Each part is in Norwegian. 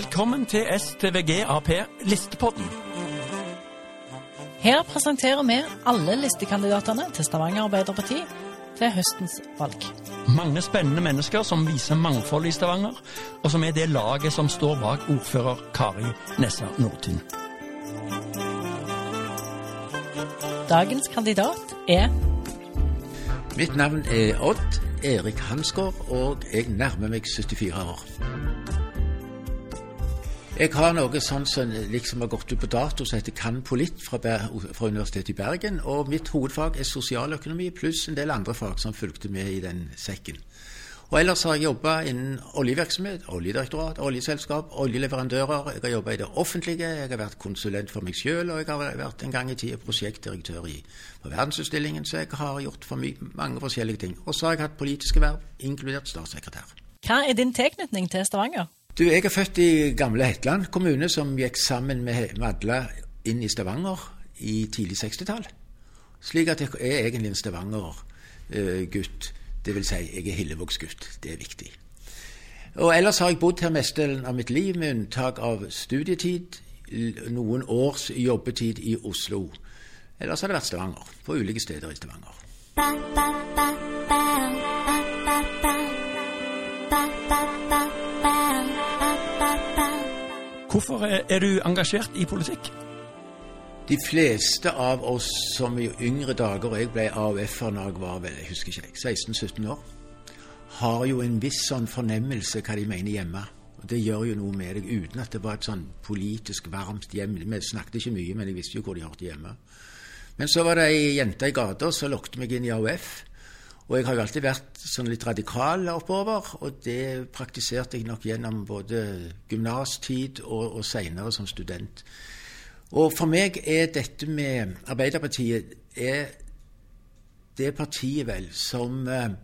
Velkommen til STVG Ap Listepodden. Her presenterer vi alle listekandidatene til Stavanger Arbeiderparti til høstens valg. Mange spennende mennesker som viser mangfold i Stavanger, og som er det laget som står bak ordfører Kari Nessa Nordtun. Dagens kandidat er Mitt navn er Odd Erik Hansgaard, og jeg nærmer meg 74 år. Jeg har noe sånn som liksom har gått ut på dato som heter Kan Polit fra, fra Universitetet i Bergen. Og mitt hovedfag er sosialøkonomi pluss en del andre fag som fulgte med i den sekken. Og ellers har jeg jobba innen oljevirksomhet, oljedirektorat, oljeselskap, oljeleverandører. Jeg har jobba i det offentlige, jeg har vært konsulent for meg sjøl, og jeg har vært en gang i tida prosjektdirektør i, på verdensutstillingen, så jeg har gjort for mange forskjellige ting. Og så har jeg hatt politiske verv, inkludert statssekretær. Hva er din tilknytning til Stavanger? Du, Jeg er født i gamle Hetland kommune, som gikk sammen med Madla inn i Stavanger i tidlig 60-tall. Slik at jeg er egentlig en Stavanger-gutt. Det vil si, jeg er Hillevågsgutt. Det er viktig. Og Ellers har jeg bodd her mestedelen av mitt liv, med unntak av studietid, noen års jobbetid i Oslo. Ellers har det vært Stavanger, på ulike steder i Stavanger. Hvorfor er du engasjert i politikk? De fleste av oss som i yngre dager, jeg ble AUF-er når jeg var jeg husker ikke, 16-17 år, har jo en viss sånn fornemmelse hva de mener hjemme. Og Det gjør jo noe med deg, uten at det var et sånn politisk varmt hjem. Vi snakket ikke mye, men jeg visste jo hvor de hørte hjemme. Men så var det ei jente i gata som lokket meg inn i AUF. Og jeg har jo alltid vært sånn litt radikal oppover, og det praktiserte jeg nok gjennom både gymnastid og, og seinere som student. Og for meg er dette med Arbeiderpartiet er det partiet vel som eh,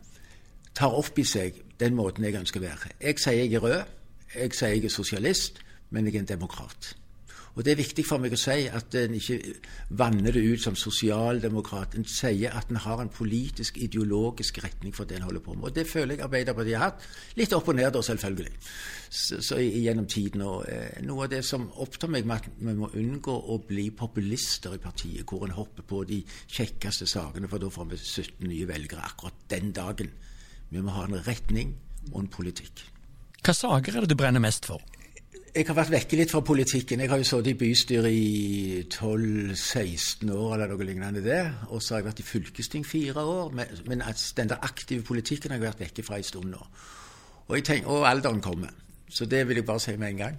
tar opp i seg den måten jeg ønsker å være. Jeg sier jeg er rød, jeg sier jeg er sosialist, men jeg er en demokrat. Og Det er viktig for meg å si at en ikke vanner det ut som sosialdemokrat. En sier at en har en politisk, ideologisk retning for det en holder på med. Og Det føler jeg Arbeiderpartiet har hatt. Litt opp og ned, da, selvfølgelig. Så, så gjennom tiden. Og, eh, noe av det som opptar meg med at vi må unngå å bli populister i partiet, hvor en hopper på de kjekkeste sakene, for da får vi 17 nye velgere akkurat den dagen. Vi må ha en retning og en politikk. Hva saker er det du brenner mest for? Jeg har vært vekke litt fra politikken. Jeg har jo sittet i bystyret i 12-16 år eller noe lignende det. Og så har jeg vært i fylkesting fire år. Men den der aktive politikken har jeg vært vekke fra en stund nå. Og, tenker, og, alderen kommer. Så det vil jeg bare si med en gang.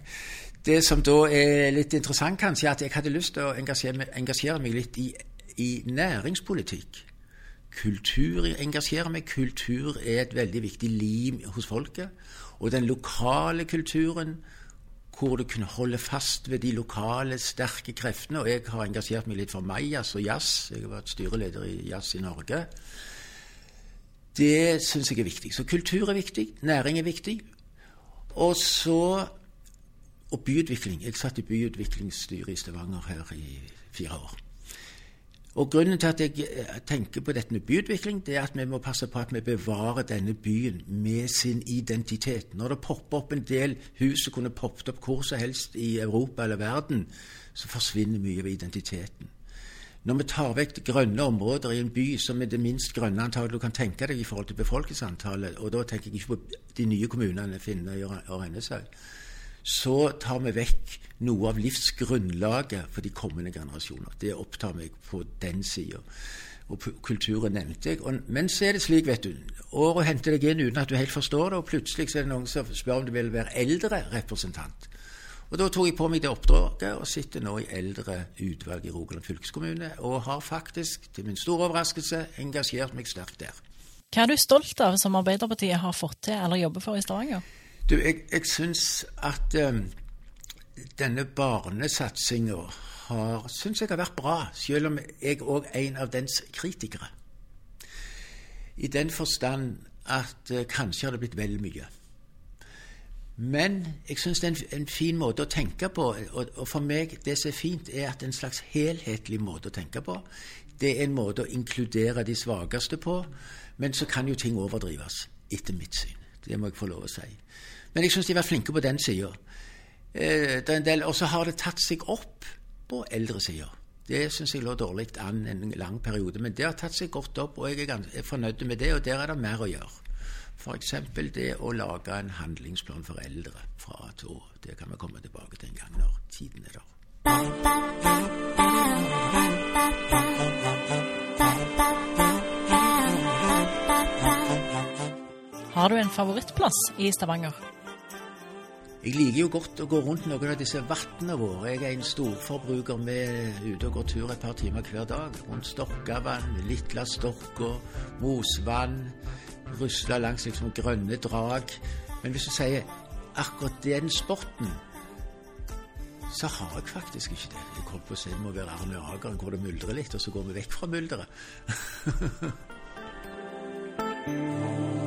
Det som da er litt interessant, kanskje, er at jeg hadde lyst til å engasjere engasjere meg litt i, i næringspolitikk. Kultur engasjerer meg. Kultur er et veldig viktig lim hos folket. Og den lokale kulturen hvor du kunne holde fast ved de lokale, sterke kreftene. Og jeg har engasjert meg litt for Majas og jazz. Jeg har vært styreleder i Jazz i Norge. Det syns jeg er viktig. Så kultur er viktig, næring er viktig. Og så og byutvikling. Jeg satt i byutviklingsstyret i Stavanger her i fire år. Og Grunnen til at jeg eh, tenker på dette med byutvikling, det er at vi må passe på at vi bevarer denne byen med sin identitet. Når det popper opp en del hus som kunne poppet opp hvor som helst i Europa eller verden, så forsvinner mye av identiteten. Når vi tar vekk grønne områder i en by som er det minst grønne antallet du kan tenke deg i forhold til befolkningsantallet, og da tenker jeg ikke på de nye kommunene Finnøy og Rennesøy, så tar vi vekk noe av livsgrunnlaget for de kommende generasjoner. Det opptar meg på den sida. Og kulturen nevnte jeg. Og, men så er det slik, vet du. Året henter deg inn uten at du helt forstår det, og plutselig så er det noen som spør om du vil være eldre representant. Og Da tok jeg på meg det oppdraget og sitter nå i eldreutvalget i Rogaland fylkeskommune, og har faktisk, til min store overraskelse, engasjert meg sterkt der. Hva er du stolt av som Arbeiderpartiet har fått til eller jobber for i Stavanger? Du, jeg, jeg syns at um, denne barnesatsinga har, synes jeg har vært bra, selv om jeg òg er en av dens kritikere. I den forstand at eh, kanskje har det blitt vel mye. Men jeg syns det er en, en, fin måte å tenke på. Og, og, for meg, det som er fint, er at det er en slags helhetlig måte å tenke på. Det er en måte å inkludere de svakeste på. Men så kan jo ting overdrives, etter mitt syn. Det må jeg få lov å si. Men jeg syns de har vært flinke på den sida. Del, Og så har det tatt seg opp på eldre sider. Det syns jeg lå dårlig an en lang periode, men det har tatt seg godt opp, og jeg er, ganske, er fornøyd med det, og der er det mer å gjøre. F.eks. det å lage en handlingsplan for eldre fra A til Å. Det kan vi komme tilbake til en gang når tiden er der. Har du en favorittplass i Stavanger? Jeg liker jo godt å gå rundt noen av disse vannene våre. Jeg er en storforbruker med ute og går tur et par timer hver dag. Rundt Stokkavann, Litla Stokka, Mosvann. Rusla langs liksom grønne drag. Men hvis du sier akkurat den sporten, så har jeg faktisk ikke det. Jeg holdt på å si det må være Arne Ager hvor det myldrer litt, og så går vi vekk fra mylderet.